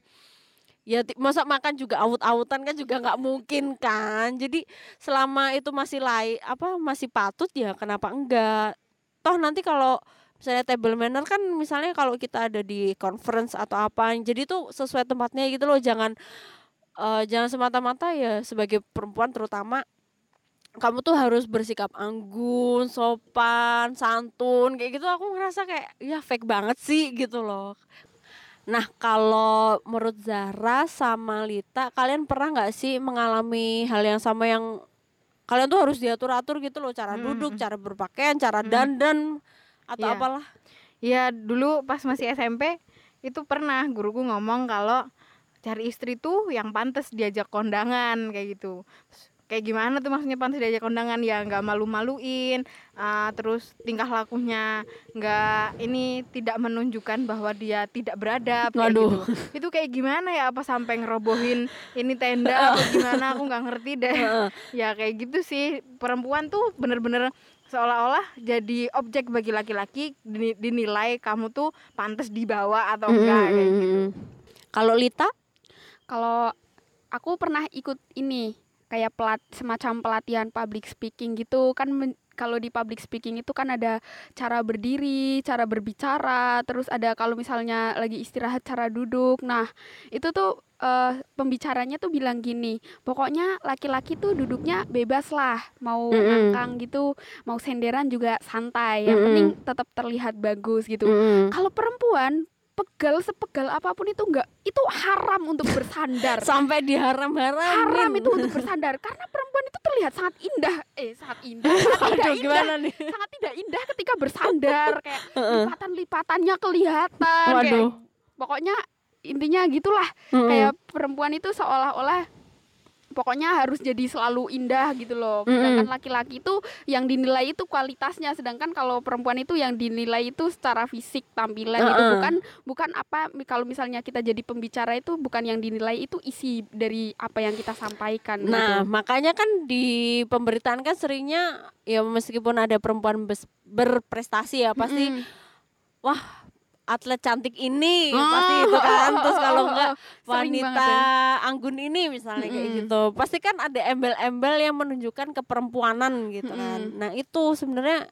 ya masa makan juga awut-awutan kan juga nggak mungkin kan. Jadi selama itu masih lain apa masih patut ya kenapa enggak? Toh nanti kalau misalnya table manner kan misalnya kalau kita ada di conference atau apa jadi tuh sesuai tempatnya gitu loh. Jangan eh, jangan semata-mata ya sebagai perempuan terutama kamu tuh harus bersikap anggun, sopan, santun kayak gitu aku ngerasa kayak ya fake banget sih gitu loh. Nah kalau menurut Zara sama Lita kalian pernah nggak sih mengalami hal yang sama yang kalian tuh harus diatur-atur gitu loh cara Hmm, duduk, hmm. cara berpakaian, cara Hmm. dandan atau Iya. apalah. Ya dulu pas masih SMP itu pernah guruku ngomong kalau cari istri tuh yang pantas diajak kondangan kayak gitu. Kayak gimana tuh maksudnya pantas diajak kondangan ya nggak malu-maluin, ah, terus tingkah lakunya nggak ini tidak menunjukkan bahwa dia tidak beradab kayak gitu. Itu kayak gimana ya apa sampai ngerobohin ini tenda atau gimana aku nggak ngerti deh. ya kayak gitu sih perempuan tuh bener-bener seolah-olah jadi objek bagi laki-laki dini- dinilai kamu tuh pantas dibawa atau enggak kayak gitu. Kalau Lita? Kalau aku pernah ikut ini kayak pelat semacam pelatihan public speaking gitu kan men- kalau di public speaking itu kan ada cara berdiri, cara berbicara, terus ada kalau misalnya lagi istirahat cara duduk. Nah, itu tuh eh, pembicaranya tuh bilang gini, pokoknya laki-laki tuh duduknya bebas lah, mau Mm-mm. ngangkang gitu, mau senderan juga santai. Yang Mm-mm. penting tetap terlihat bagus gitu. Mm-mm. Kalau perempuan pegal sepegal apa pun itu enggak itu haram untuk bersandar. Sampai diharam-haramin. haram itu untuk bersandar karena perempuan itu terlihat sangat indah. Eh, sangat indah. Sangat tidak Aduh, indah. gimana nih? Sangat tidak indah ketika bersandar kayak lipatan-lipatannya kelihatan kayak Waduh. pokoknya intinya gitulah Mm-mm. kayak perempuan itu seolah-olah pokoknya harus jadi selalu indah gitu loh. Sedangkan laki-laki itu yang dinilai itu kualitasnya, sedangkan kalau perempuan itu yang dinilai itu secara fisik tampilan itu Uh-uh. bukan bukan apa kalau misalnya kita jadi pembicara itu bukan yang dinilai itu isi dari apa yang kita sampaikan. Nah, gitu. makanya kan di pemberitaan kan seringnya ya meskipun ada perempuan berprestasi ya pasti Mm-mm. wah atlet cantik ini Oh, pasti itu kan terus kalau enggak wanita ya. anggun ini misalnya kayak Mm-mm. gitu pasti kan ada embel-embel yang menunjukkan keperempuanan gitu kan Mm-mm. nah itu sebenarnya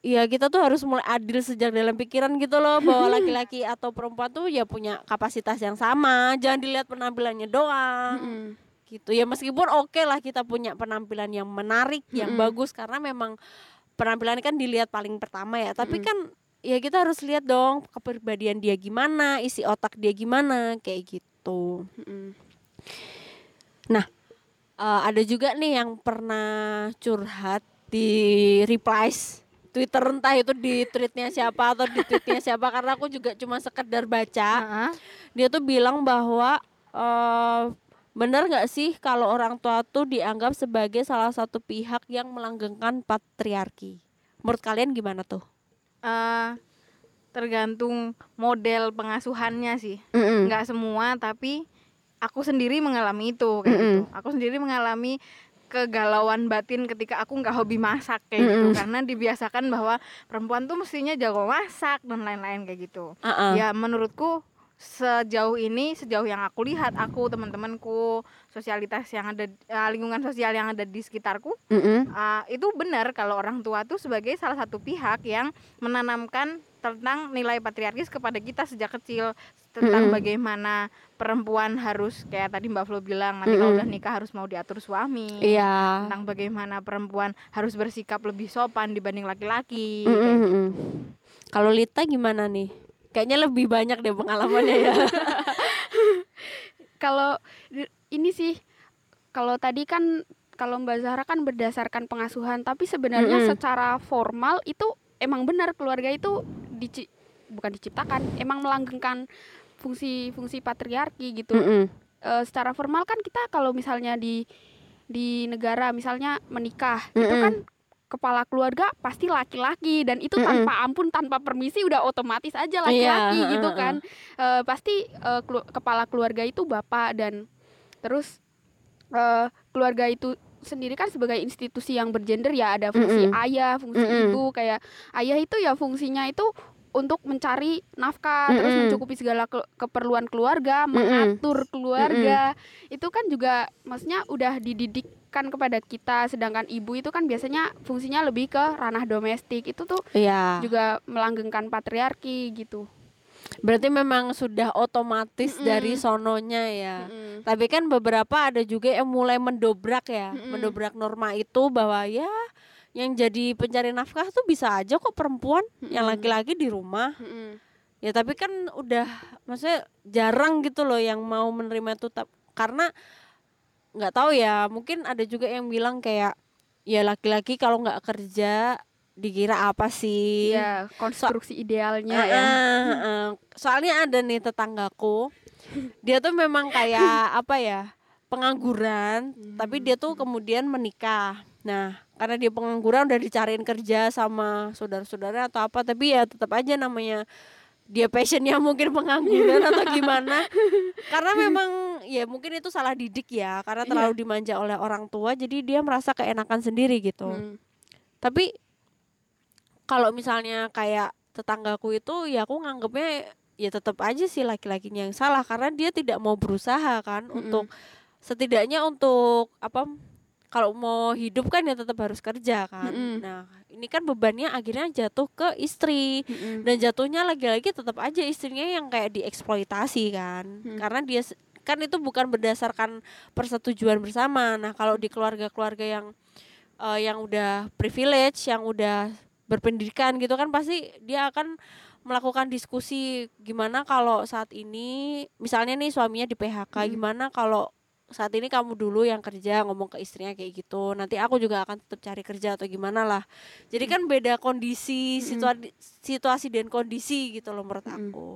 ya kita tuh harus mulai adil sejak dalam pikiran gitu loh bahwa laki-laki atau perempuan tuh ya punya kapasitas yang sama jangan dilihat penampilannya doang Mm-mm. gitu ya meskipun oke lah kita punya penampilan yang menarik yang Mm-mm. bagus karena memang penampilan kan dilihat paling pertama ya tapi Mm-mm. kan ya kita harus lihat dong kepribadian dia gimana isi otak dia gimana kayak gitu Mm-mm. Eh, ada juga nih yang pernah curhat di replies Twitter entah itu di tweetnya siapa atau di tweetnya siapa karena aku juga cuma sekedar baca dia tuh bilang bahwa eh benar nggak sih kalau orang tua tuh dianggap sebagai salah satu pihak yang melanggengkan patriarki? Menurut kalian gimana tuh? Eh, tergantung model pengasuhannya sih nggak semua tapi aku sendiri mengalami itu kayak gitu Mm-mm. aku sendiri mengalami kegalauan batin ketika aku nggak hobi masak kayak gitu Mm-mm. karena dibiasakan bahwa perempuan tuh mestinya jago masak dan lain-lain kayak gitu Uh-uh. ya menurutku sejauh ini sejauh yang aku lihat aku teman-temanku sosialitas yang ada uh, lingkungan sosial yang ada di sekitarku Mm-mm. uh, itu benar kalau orang tua tuh sebagai salah satu pihak yang menanamkan tentang nilai patriarkis kepada kita sejak kecil tentang Mm-mm. bagaimana perempuan harus kayak tadi Mbak Flo bilang nanti kalau Mm-mm. udah nikah harus mau diatur suami Iya. tentang bagaimana perempuan harus bersikap lebih sopan dibanding laki-laki Mm-mm, kayak gitu. Kalau Lita gimana nih? Kayaknya lebih banyak deh pengalamannya ya. kalau ini sih kalau tadi kan kalau Mbak Zahra kan berdasarkan pengasuhan tapi sebenarnya Mm-mm. secara formal itu emang benar keluarga itu dici- bukan diciptakan emang melanggengkan fungsi-fungsi patriarki gitu Mm-mm. Eh, secara formal kan kita kalau misalnya di di negara misalnya menikah itu Mm-mm. kan kepala keluarga pasti laki-laki dan itu Mm-mm. tanpa ampun tanpa permisi udah otomatis aja laki-laki Iya, gitu kan Eh, pasti eh, kelu- kepala keluarga itu bapak dan terus eh, keluarga itu sendiri kan sebagai institusi yang bergender ya ada fungsi Mm-mm. ayah fungsi Mm-mm. ibu kayak ayah itu ya fungsinya itu untuk mencari nafkah terus Mm-mm. mencukupi segala ke- keperluan keluarga Mm-mm. mengatur keluarga itu kan juga maksudnya udah dididikkan kepada kita sedangkan ibu itu kan biasanya fungsinya lebih ke ranah domestik itu tuh Iya. juga melanggengkan patriarki gitu Berarti memang sudah otomatis Mm-mm. dari sononya ya. Mm-mm. Tapi kan beberapa ada juga yang mulai mendobrak ya, Mm-mm. mendobrak norma itu bahwa ya yang jadi pencari nafkah tuh bisa aja kok perempuan, yang Mm-mm. laki-laki di rumah. Mm-mm. Ya tapi kan udah maksudnya jarang gitu loh yang mau menerima itu karena nggak tahu ya, mungkin ada juga yang bilang kayak ya laki-laki kalau nggak kerja dikira apa sih? ya konstruksi idealnya Heeh, ya heeh. Soalnya ada nih tetanggaku, dia tuh memang kayak apa ya pengangguran, tapi dia tuh kemudian menikah. Nah, karena dia pengangguran udah dicariin kerja sama saudara-saudara atau apa, tapi ya tetap aja namanya dia passionnya mungkin pengangguran atau gimana karena memang ya mungkin itu salah didik ya karena terlalu dimanja oleh orang tua jadi dia merasa keenakan sendiri gitu Hmm. tapi kalau misalnya kayak tetanggaku itu ya aku nganggepnya ya tetap aja sih laki-lakinya yang salah karena dia tidak mau berusaha kan Mm-mm. untuk setidaknya untuk apa kalau mau hidup kan ya tetap harus kerja kan Mm-mm. nah ini kan bebannya akhirnya jatuh ke istri Mm-mm. dan jatuhnya lagi-lagi tetap aja istrinya yang kayak dieksploitasi kan Hmm. karena dia kan itu bukan berdasarkan persetujuan bersama nah kalau di keluarga-keluarga yang eh, yang udah privilege yang udah berpendidikan gitu kan pasti dia akan melakukan diskusi gimana kalau saat ini misalnya nih suaminya di PHK Hmm. gimana kalau saat ini kamu dulu yang kerja ngomong ke istrinya kayak gitu nanti aku juga akan tetap cari kerja atau gimana lah. Jadi kan beda kondisi situasi situasi dan kondisi gitu loh menurut Mm-mm. aku.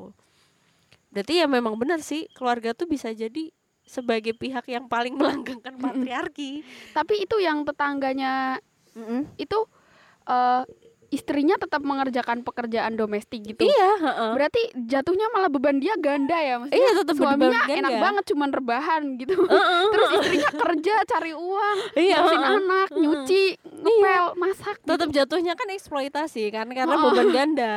Berarti ya memang benar sih keluarga tuh bisa jadi sebagai pihak yang paling melanggengkan patriarki. Tapi itu yang tetangganya itu eh, istrinya tetap mengerjakan pekerjaan domestik gitu iya heeh. berarti jatuhnya malah beban dia ganda ya maksudnya Iya, tetap beban suaminya ganda. enak banget cuman rebahan gitu Heeh, terus istrinya kerja cari uang Iya, ngurusin heeh. anak nyuci ngepel masak gitu. tetap jatuhnya kan eksploitasi kan karena Oh. beban ganda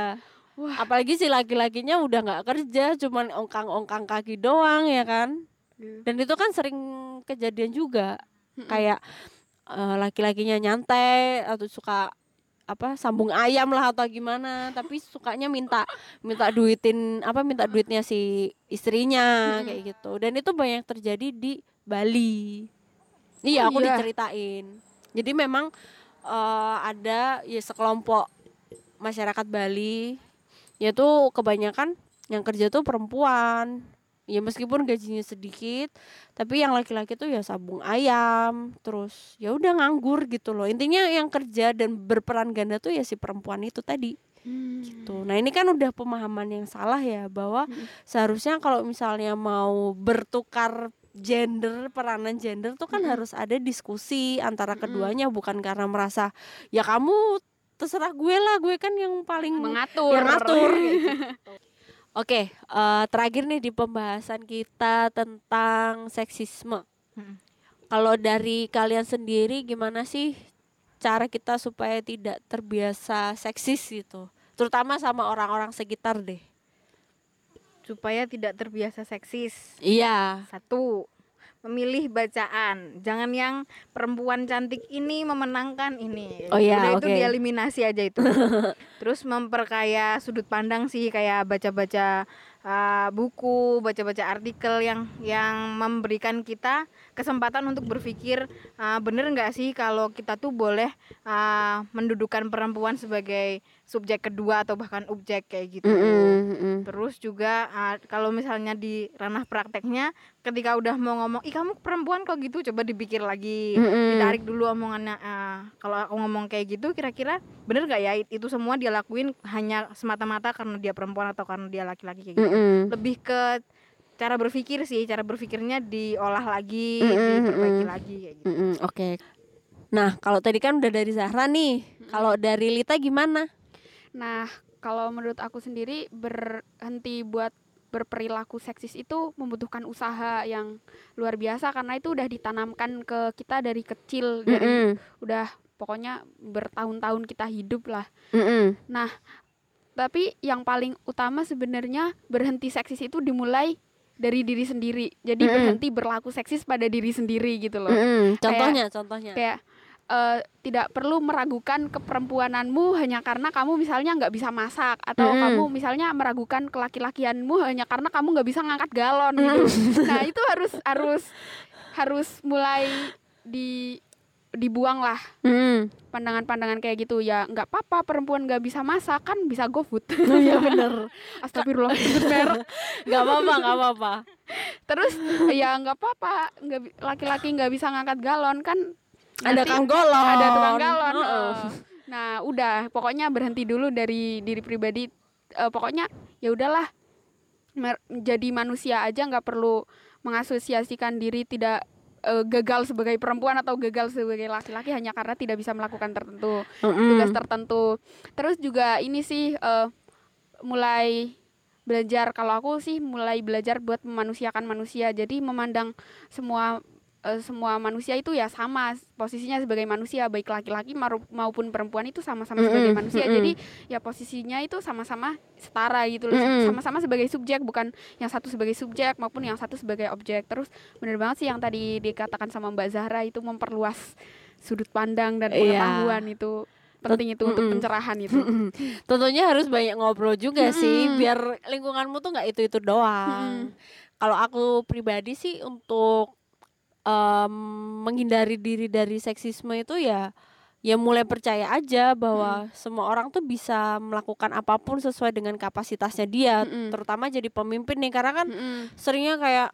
Wah. apalagi si laki-lakinya udah nggak kerja cuman ongkang-ongkang kaki doang ya kan Iya. dan itu kan sering kejadian juga kayak eh, laki-lakinya nyantai atau suka apa sambung ayam lah atau gimana. Tapi sukanya minta minta duitin apa minta duitnya si istrinya Mm-mm. kayak gitu. Dan itu banyak terjadi di Bali. Iya Oh, aku iya. diceritain. Jadi memang eh, ada ya sekelompok masyarakat Bali. Yaitu kebanyakan yang kerja tuh perempuan ya meskipun gajinya sedikit tapi yang laki-laki tuh ya sabung ayam terus ya udah nganggur gitu loh intinya yang kerja dan berperan ganda tuh ya si perempuan itu tadi Hmm. gitu nah ini kan udah pemahaman yang salah ya bahwa Mm. seharusnya kalau misalnya mau bertukar gender peranan gender tuh kan Mm-mm. harus ada diskusi antara Mm-mm. keduanya bukan karena merasa ya kamu terserah gue lah gue kan yang paling mengatur yang ngatur gitu. Oke, eh, terakhir nih di pembahasan kita tentang seksisme. Mm. Kalau dari kalian sendiri gimana sih cara kita supaya tidak terbiasa seksis gitu, terutama sama orang-orang sekitar deh. supaya tidak terbiasa seksis. Iya. Satu, memilih bacaan. Jangan yang perempuan cantik ini memenangkan ini. Oh iya, Udah itu oke. dieliminasi aja itu. Terus memperkaya sudut pandang sih kayak baca-baca uh, buku, baca-baca artikel yang yang memberikan kita kesempatan untuk berpikir uh, bener nggak sih kalau kita tuh boleh uh, mendudukan perempuan sebagai subjek kedua atau bahkan objek kayak gitu. Mm-mm, mm-mm. Terus juga uh, kalau misalnya di ranah prakteknya ketika udah mau ngomong, "Ih, kamu perempuan kok gitu?" coba dipikir lagi. Mm-mm. Ditarik dulu omongannya. ah, kalau aku ngomong kayak gitu kira-kira bener gak ya itu semua dia lakuin hanya semata-mata karena dia perempuan atau karena dia laki-laki kayak gitu. Mm-mm. Lebih ke cara berpikir sih, cara berpikirnya diolah lagi, Mm-mm, diperbaiki mm-mm. lagi kayak gitu. Mm-mm, Oke. Nah, kalau tadi kan udah dari Zahra nih. Kalau dari Lita gimana? Nah, kalau menurut aku sendiri berhenti buat berperilaku seksis itu membutuhkan usaha yang luar biasa karena itu udah ditanamkan ke kita dari kecil dari Mm-mm, udah pokoknya bertahun-tahun kita hidup lah. mm-mm. Nah, tapi yang paling utama sebenarnya berhenti seksis itu dimulai dari diri sendiri. Jadi Mm-mm. berhenti berlaku seksis pada diri sendiri gitu loh. Mm-mm. Contohnya, contohnya. Kayak eh, tidak perlu meragukan keperempuananmu hanya karena kamu misalnya nggak bisa masak atau Mm-mm. kamu misalnya meragukan kelaki-lakianmu hanya karena kamu nggak bisa ngangkat galon gitu. nah, itu harus harus harus mulai di dibuang lah Mm-mm. pandangan-pandangan kayak gitu ya nggak apa-apa perempuan nggak bisa masak kan bisa go food Iya bener. astagfirullah merek Gak apa-apa, gak apa-apa. terus ya nggak apa-apa nggak laki-laki nggak bisa ngangkat galon kan Ada nanti kang golon. ada tukang galon heeh. nah udah pokoknya berhenti dulu dari diri pribadi Eh, pokoknya ya udahlah jadi manusia aja nggak perlu mengasosiasikan diri tidak eh, gagal sebagai perempuan atau gagal sebagai laki-laki hanya karena tidak bisa melakukan tertentu Mm-mm. tugas tertentu. Terus juga ini sih eh, mulai belajar kalau aku sih mulai belajar buat memanusiakan manusia. Jadi memandang semua eh, semua manusia itu ya sama posisinya sebagai manusia baik laki-laki maupun perempuan itu sama-sama sebagai Mm-mm, manusia. mm-mm. Jadi ya posisinya itu sama-sama setara gitu loh. Sama-sama sebagai subjek bukan yang satu sebagai subjek maupun yang satu sebagai objek. Terus bener banget sih yang tadi dikatakan sama Mbak Zahra itu memperluas sudut pandang dan Iya. pengetahuan itu penting itu untuk pencerahan itu. Tentunya harus banyak ngobrol juga sih biar lingkunganmu tuh nggak itu-itu doang. Kalau aku pribadi sih untuk em, menghindari diri dari seksisme itu ya ya mulai percaya aja bahwa semua orang tuh bisa melakukan apa pun sesuai dengan kapasitasnya dia, Mm-mm. terutama jadi pemimpin nih karena kan Mm-mm. seringnya kayak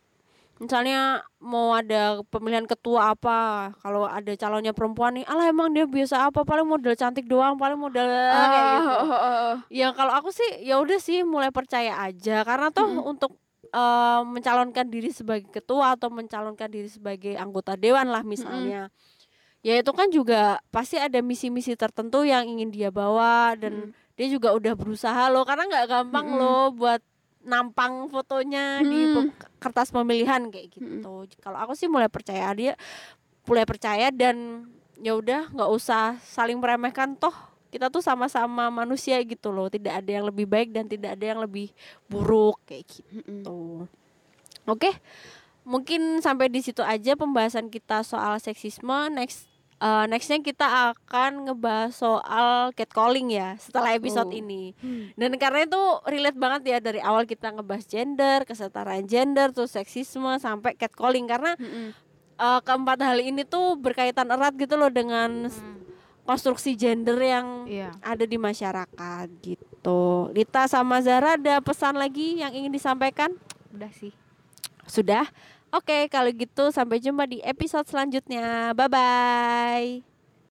misalnya mau ada pemilihan ketua apa kalau ada calonnya perempuan nih alah emang dia biasa apa paling model cantik doang paling model kayak Ah, gitu oh, oh, oh. ya kalau aku sih ya udah sih mulai percaya aja karena toh untuk eh, mencalonkan diri sebagai ketua atau mencalonkan diri sebagai anggota dewan lah misalnya. Ya itu kan juga pasti ada misi-misi tertentu yang ingin dia bawa dan dia juga udah berusaha loh. Karena nggak gampang Mm-mm. loh buat nampang fotonya di Mm. pe- kertas pemilihan kayak gitu. Kalau aku sih mulai percaya dia mulai percaya dan ya udah nggak usah saling meremehkan toh kita tuh sama-sama manusia gitu loh. Tidak ada yang lebih baik dan tidak ada yang lebih buruk kayak gitu. Oke mungkin sampai di situ aja pembahasan kita soal seksisme. Next eh, nextnya kita akan ngebahas soal catcalling ya setelah episode Oh. ini. Dan karena itu relate banget ya dari awal kita ngebahas gender kesetaraan gender terus seksisme sampai catcalling. Karena Mm-mm. eh, keempat hal ini tuh berkaitan erat gitu loh dengan konstruksi gender yang Iya. ada di masyarakat gitu. Lita sama Zara ada pesan lagi yang ingin disampaikan? Udah sih. Sudah? Oke, kalau gitu sampai jumpa di episode selanjutnya. Bye bye.